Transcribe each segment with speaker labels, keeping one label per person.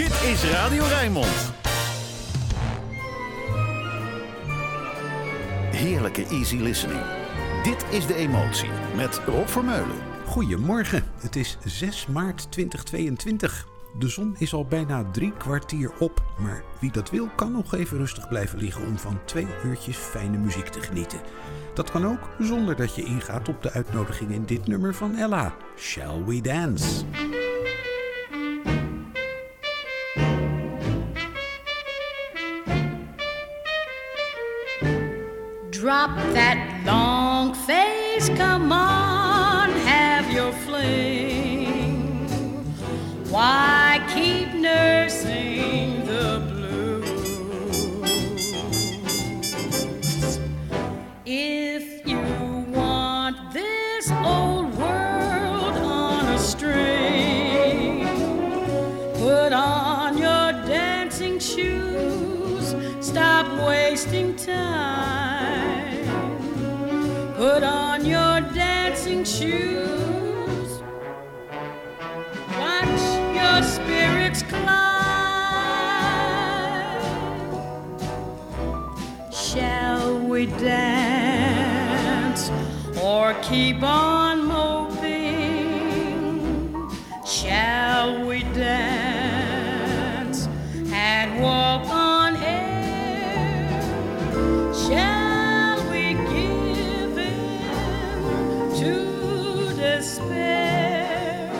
Speaker 1: Dit is Radio Rijnmond. Heerlijke easy listening. Dit is De Emotie met Rob Vermeulen.
Speaker 2: Goedemorgen, het is 6 maart 2022. De zon is al bijna drie kwartier op, maar wie dat wil kan nog even rustig blijven liggen om van twee uurtjes fijne muziek te genieten. Dat kan ook zonder dat je ingaat op de uitnodiging in dit nummer van Ella. Shall we dance?
Speaker 3: Drop that long face, come on, have your fling. Why keep on moping? Shall we dance and walk on air? Shall we give in to despair?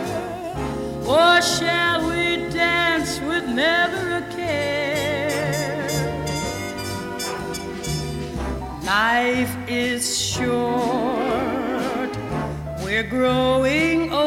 Speaker 3: Or shall we dance with never a care? Life is short, growing older.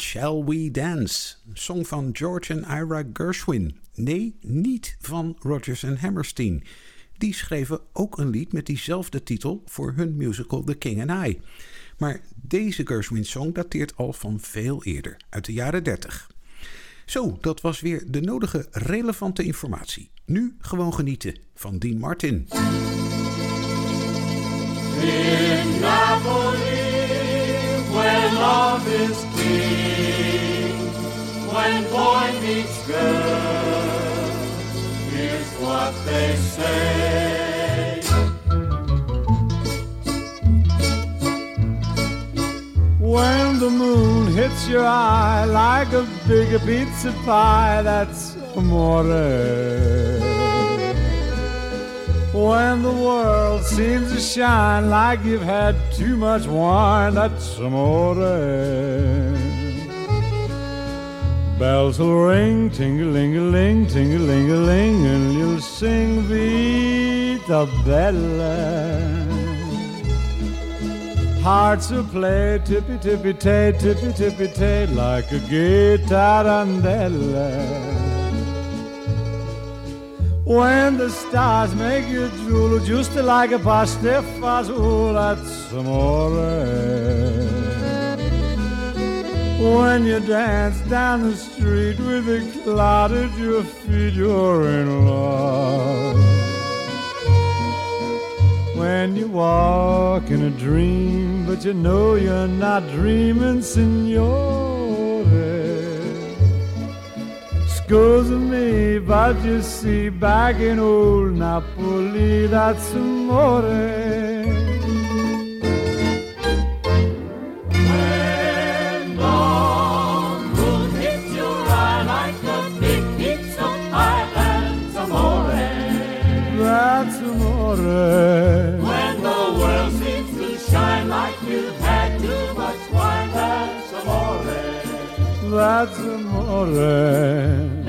Speaker 2: Shall We Dance? Song van George en Ira Gershwin. Nee, niet van Rodgers en Hammerstein. Die schreven ook een lied met diezelfde titel voor hun musical The King and I. Maar deze Gershwin-song dateert al van veel eerder, uit de jaren 30. Zo, dat was weer de nodige relevante informatie. Nu gewoon genieten van Dean Martin.
Speaker 4: In love is king, when boy meets girl, here's what they say.
Speaker 5: When the moon hits your eye like a big pizza pie, that's amore. When the world seems to shine like you've had too much wine, that's amore. Bells will ring, ting-a-ling-a-ling, ting-a-ling-a-ling, and you'll sing Vita Bella. Hearts will play tippy tippy tay, tippy tippy tay, like a guitar gay tarantella. When the stars make you drool, just like a pasta fazool, that's amore. When you dance down the street with a cloud at your feet, you're in love. When you walk in a dream, but you know you're not dreaming, signore. Scusa me, but you see, back in old Napoli, that's amore.
Speaker 4: When the moon hits your eye like a big piece of pie, that's amore.
Speaker 5: That's amore.
Speaker 4: When the world seems to shine like you've had too much wine, that's amore.
Speaker 5: That's amore.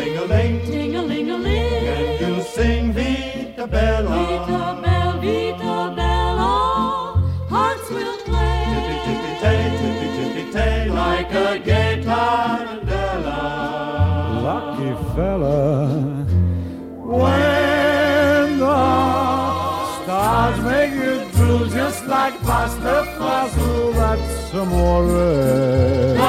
Speaker 6: Bells.
Speaker 4: Ding-a-ling-a-ling,
Speaker 6: Ding-a-ling-a-ling.
Speaker 4: and you sing Vita Bella.
Speaker 6: Vita Bella, Vita Bella. Hearts will play.
Speaker 4: Tippy-tippy-tay, tippy-tippy-tay, like a gay tarantella.
Speaker 5: lucky fella. When the stars make you drool just like pasta fazool, that's amore.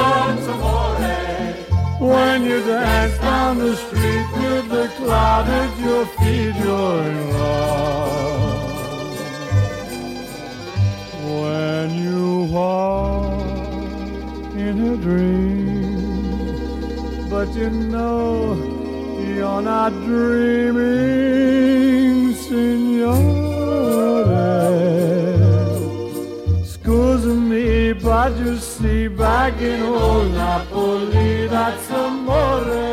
Speaker 5: Dance down the street with the cloud at your feet, you're in love. When you walk in a dream, but you know you're not dreaming, signore. Scusa me, but you Napoli, that's amore.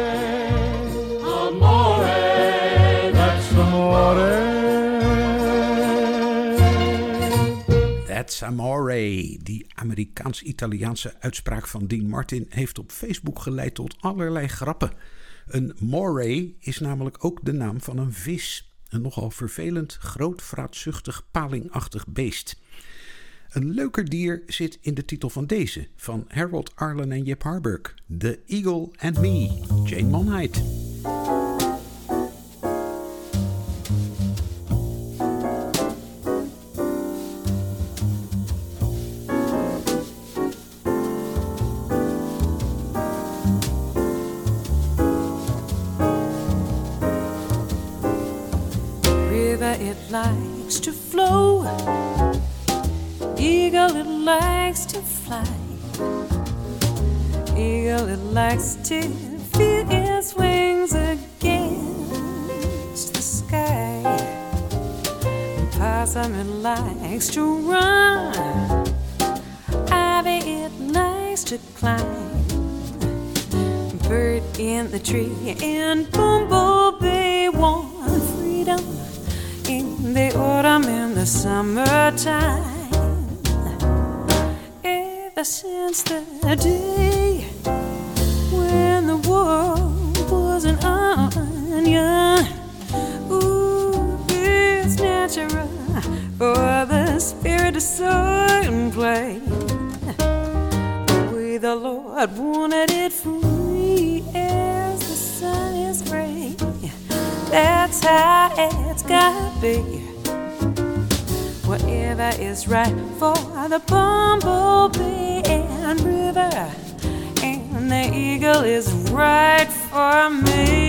Speaker 4: Amore.
Speaker 5: That's amore.
Speaker 2: That's Amore. Die Amerikaans-Italiaanse uitspraak van Dean Martin heeft op Facebook geleid tot allerlei grappen. Een moray is namelijk ook de naam van een vis. Een nogal vervelend, groot, vraatzuchtig, palingachtig beest. Een leuker dier zit in de titel van deze, van Harold Arlen en Jip Harburg. The Eagle and Me, Jane Monheit.
Speaker 6: Likes to fly. Eagle, it likes to feel its wings against the sky. Possum, it likes to run. Ivy, it likes to climb bird in the tree and bumblebee want freedom in the autumn and the summertime since the day when the world was an onion ooh it's natural for the spirit to soar and play the way the Lord wanted it free as the sun is free. That's how it's gotta be. Whatever is right for the bumblebee and river, and the eagle is right for me.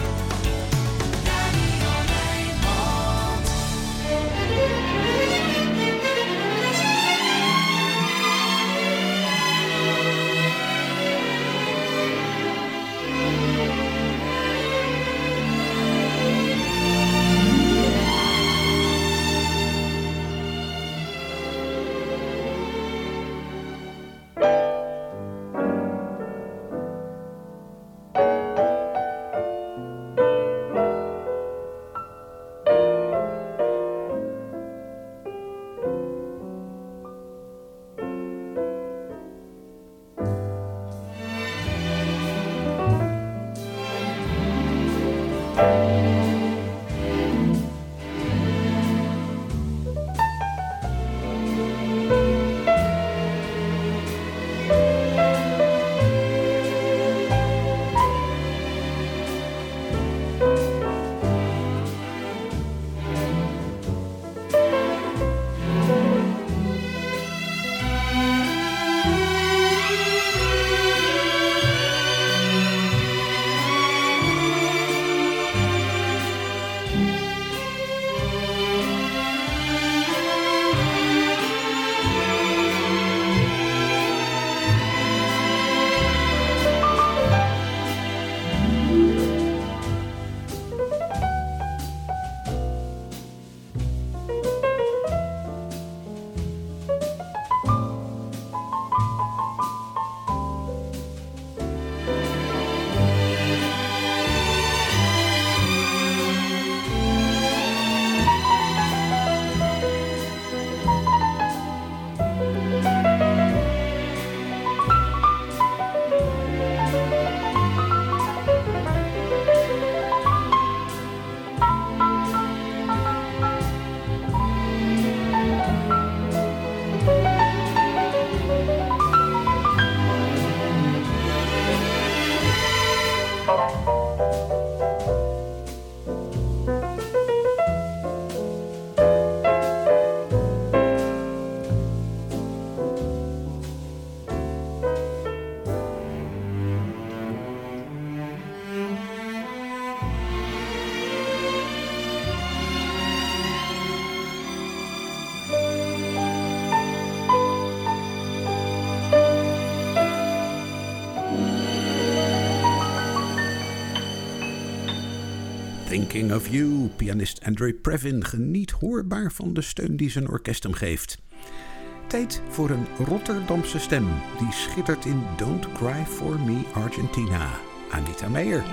Speaker 2: Thinking of You, pianist Andre Previn geniet hoorbaar van de steun die zijn orkest hem geeft. Tijd voor een Rotterdamse stem die schittert in Don't Cry For Me Argentina. Anita Meijer.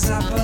Speaker 7: casa para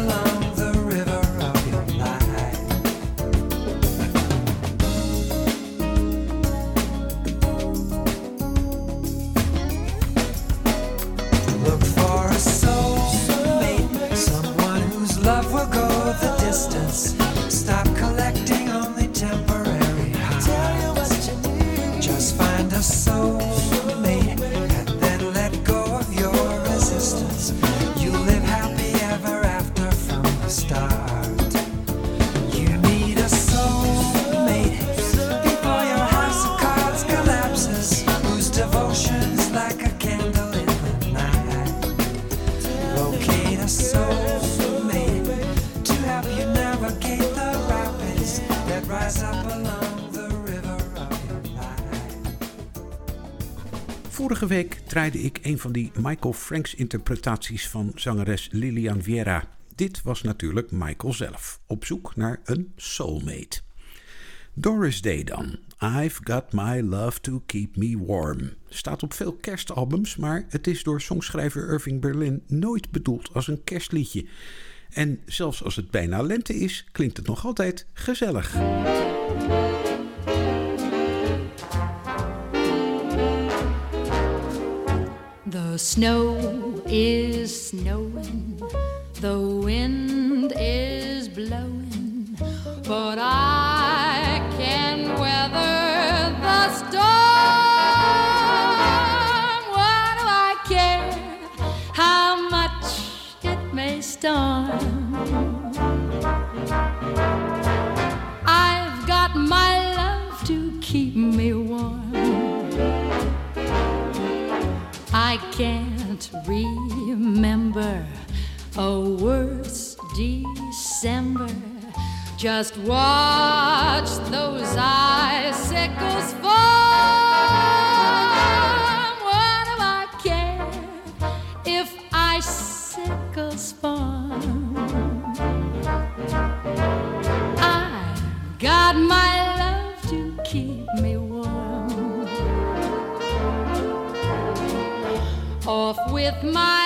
Speaker 7: draaide ik een van die Michael Franks interpretaties van zangeres Lilian Viera. Dit was natuurlijk Michael zelf, op zoek naar een soulmate. Doris Day dan. I've Got My Love to Keep Me Warm. Staat op veel kerstalbums, maar het is door songschrijver Irving Berlin nooit bedoeld als een kerstliedje. En zelfs als het bijna lente is, klinkt het nog altijd gezellig.
Speaker 3: The snow is snowing, the wind is blowing, but I can weather the storm. What do I care how much it may storm? November or worse, December. Just watch those icicles form. What do I care if icicles form? I got my love to keep me warm. Off with my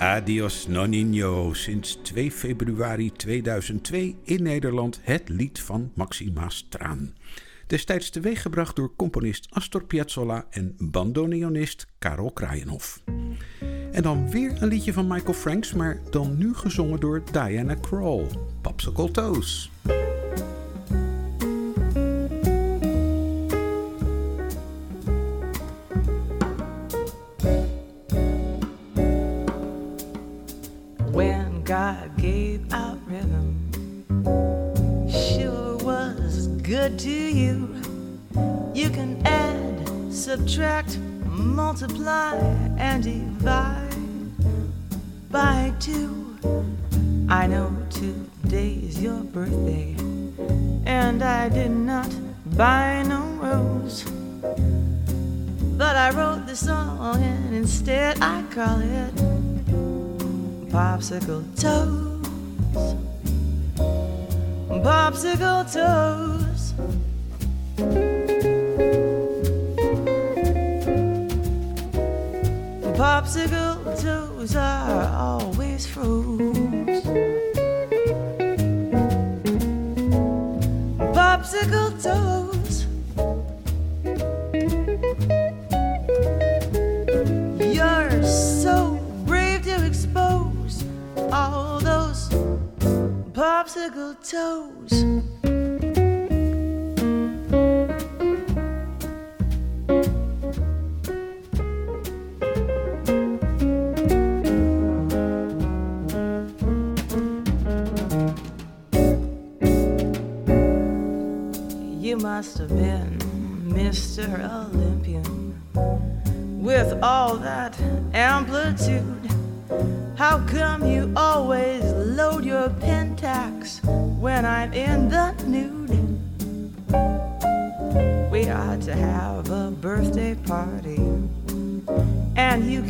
Speaker 2: Adios Nonino, sinds 2 februari 2002 in Nederland het lied van Maxima Straan. Destijds teweeggebracht door componist Astor Piazzolla en bandoneonist Karel Kraaienhof. En dan weer een liedje van Michael Franks, maar dan nu gezongen door Diana Krall, Popsicle Toes.
Speaker 8: Popsicle toes. You must have been Mr. Olympian with all that amplitude.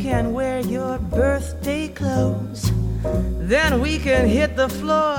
Speaker 8: Can wear your birthday clothes. Then we can hit the floor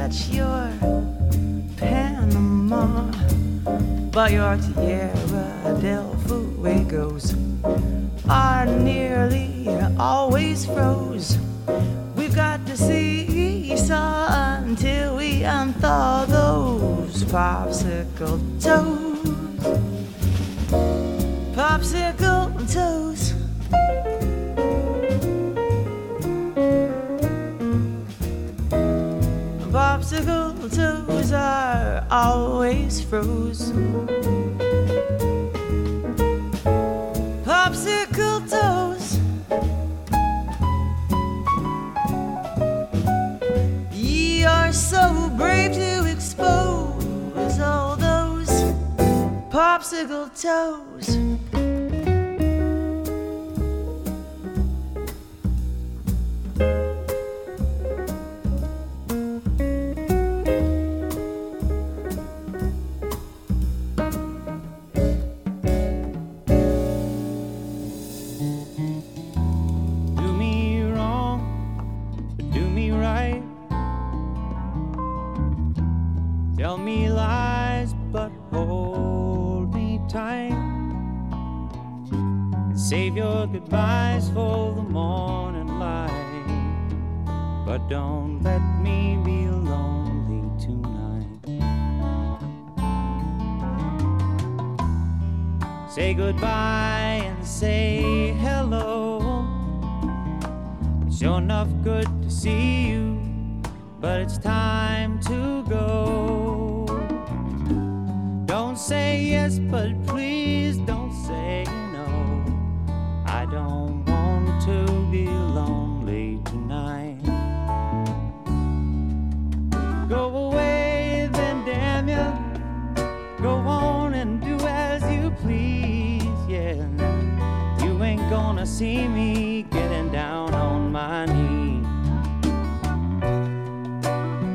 Speaker 8: touch your Panama. But your Tierra del Fuegos are nearly always froze. We've got to see seesaw until we unthaw those popsicle toes. Popsicle toes. Popsicle toes are always frozen. Popsicle toes. You're so brave to expose all those popsicle toes.
Speaker 9: Goodbyes for the morning light. But don't let me be lonely tonight. say goodbye and say hello. It's sure enough good to see you, but it's time to go. Don't say yes, but see me getting down on my knees.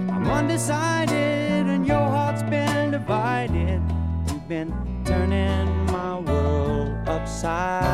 Speaker 9: I'm undecided, and your heart's been divided. You've been turning my world upside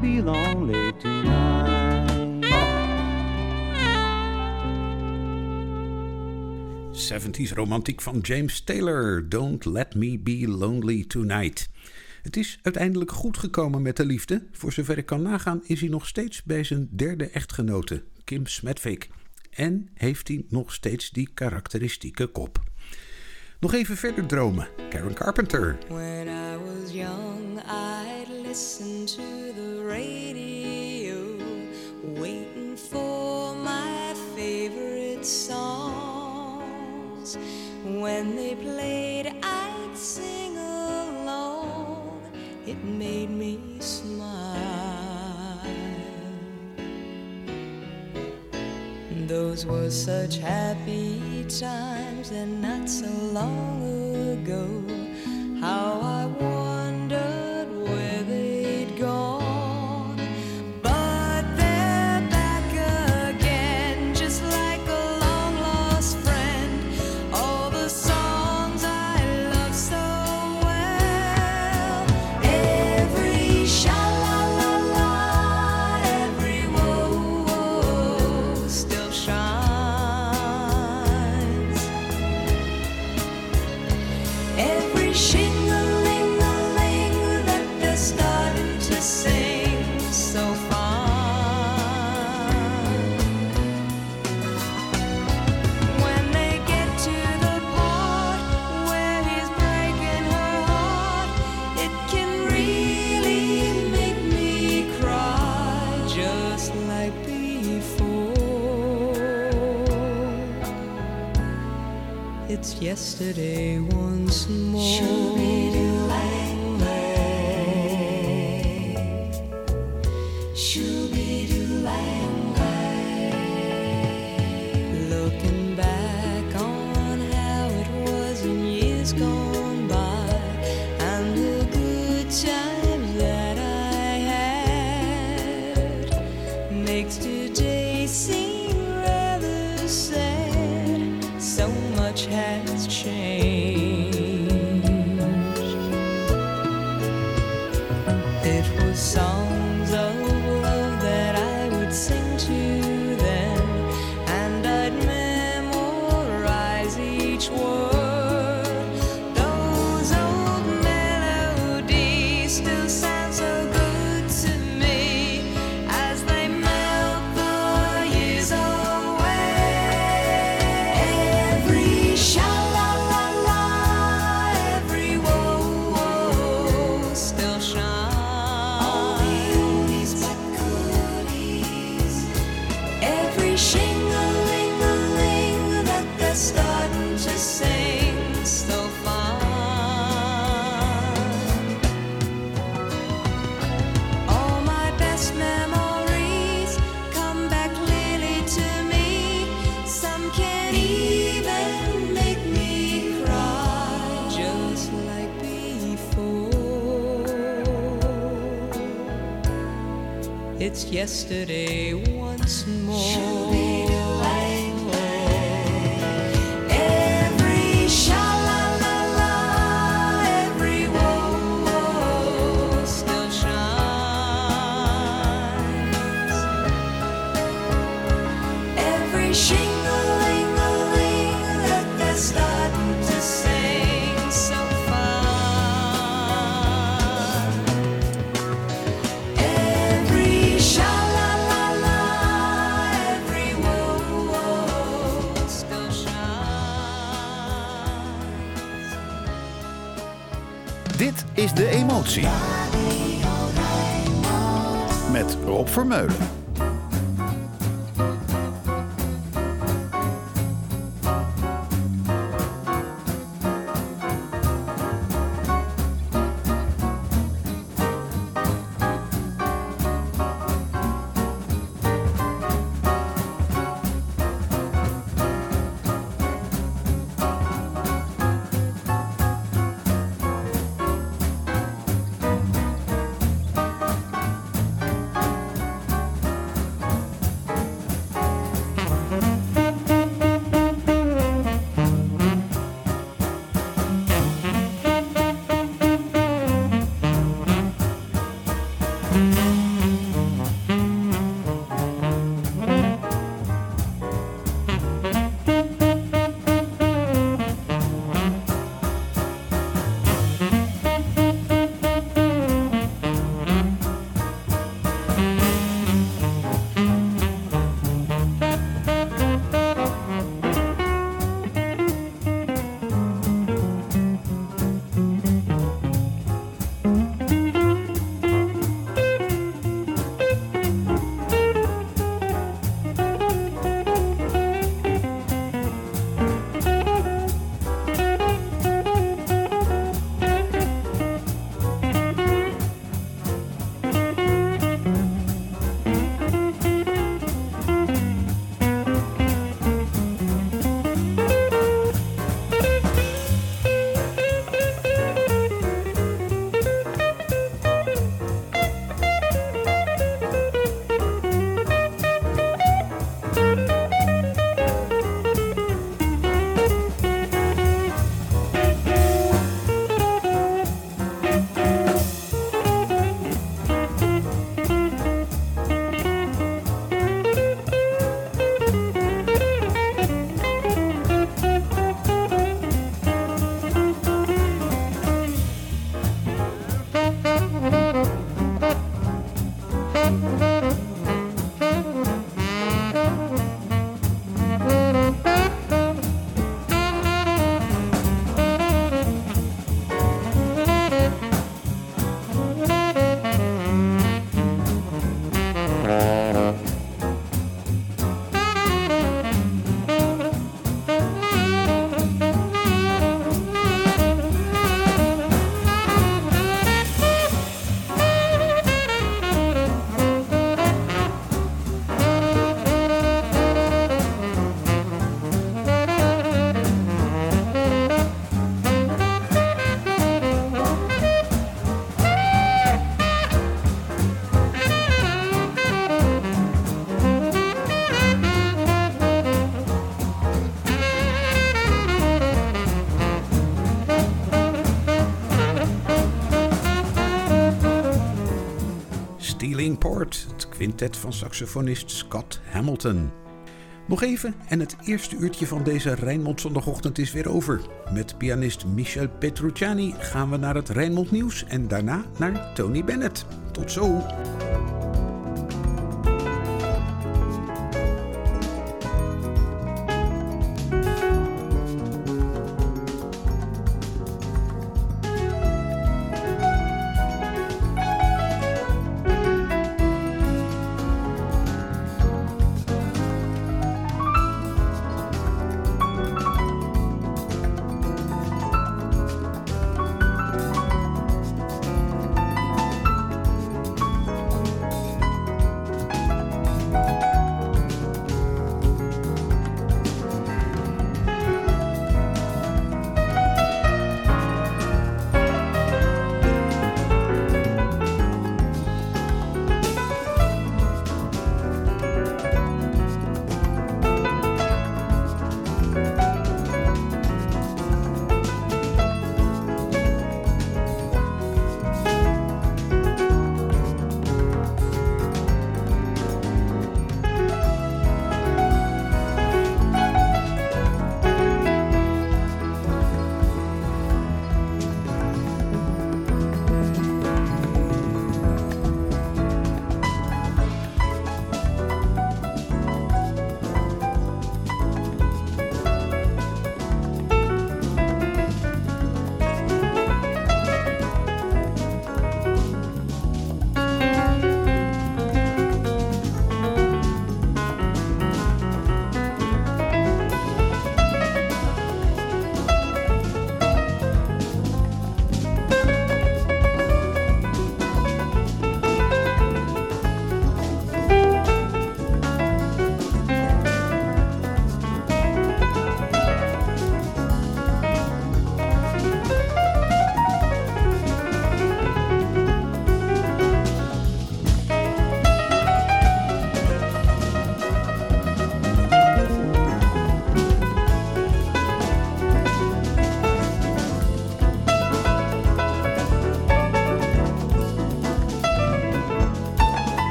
Speaker 9: be lonely tonight.
Speaker 2: 70s romantiek van James Taylor. Don't let me be lonely tonight. Het is uiteindelijk goed gekomen met de liefde. Voor zover ik kan nagaan is hij nog steeds bij zijn derde echtgenote, Kim Smedvik. En heeft hij nog steeds die karakteristieke kop. Nog even verder dromen. Karen Carpenter.
Speaker 6: When I was young, I'd listen to the radio, waiting for my favorite songs. When they played, I'd sing along. It made me smile. Those were such happy times and not so long ago. How I It's yesterday once more.
Speaker 1: Vermeulen.
Speaker 2: Quintet van saxofonist Scott Hamilton. Nog even en het eerste uurtje van deze Rijnmond zondagochtend is weer over. Met pianist Michel Petrucciani gaan we naar het Rijnmond nieuws en daarna naar Tony Bennett. Tot zo!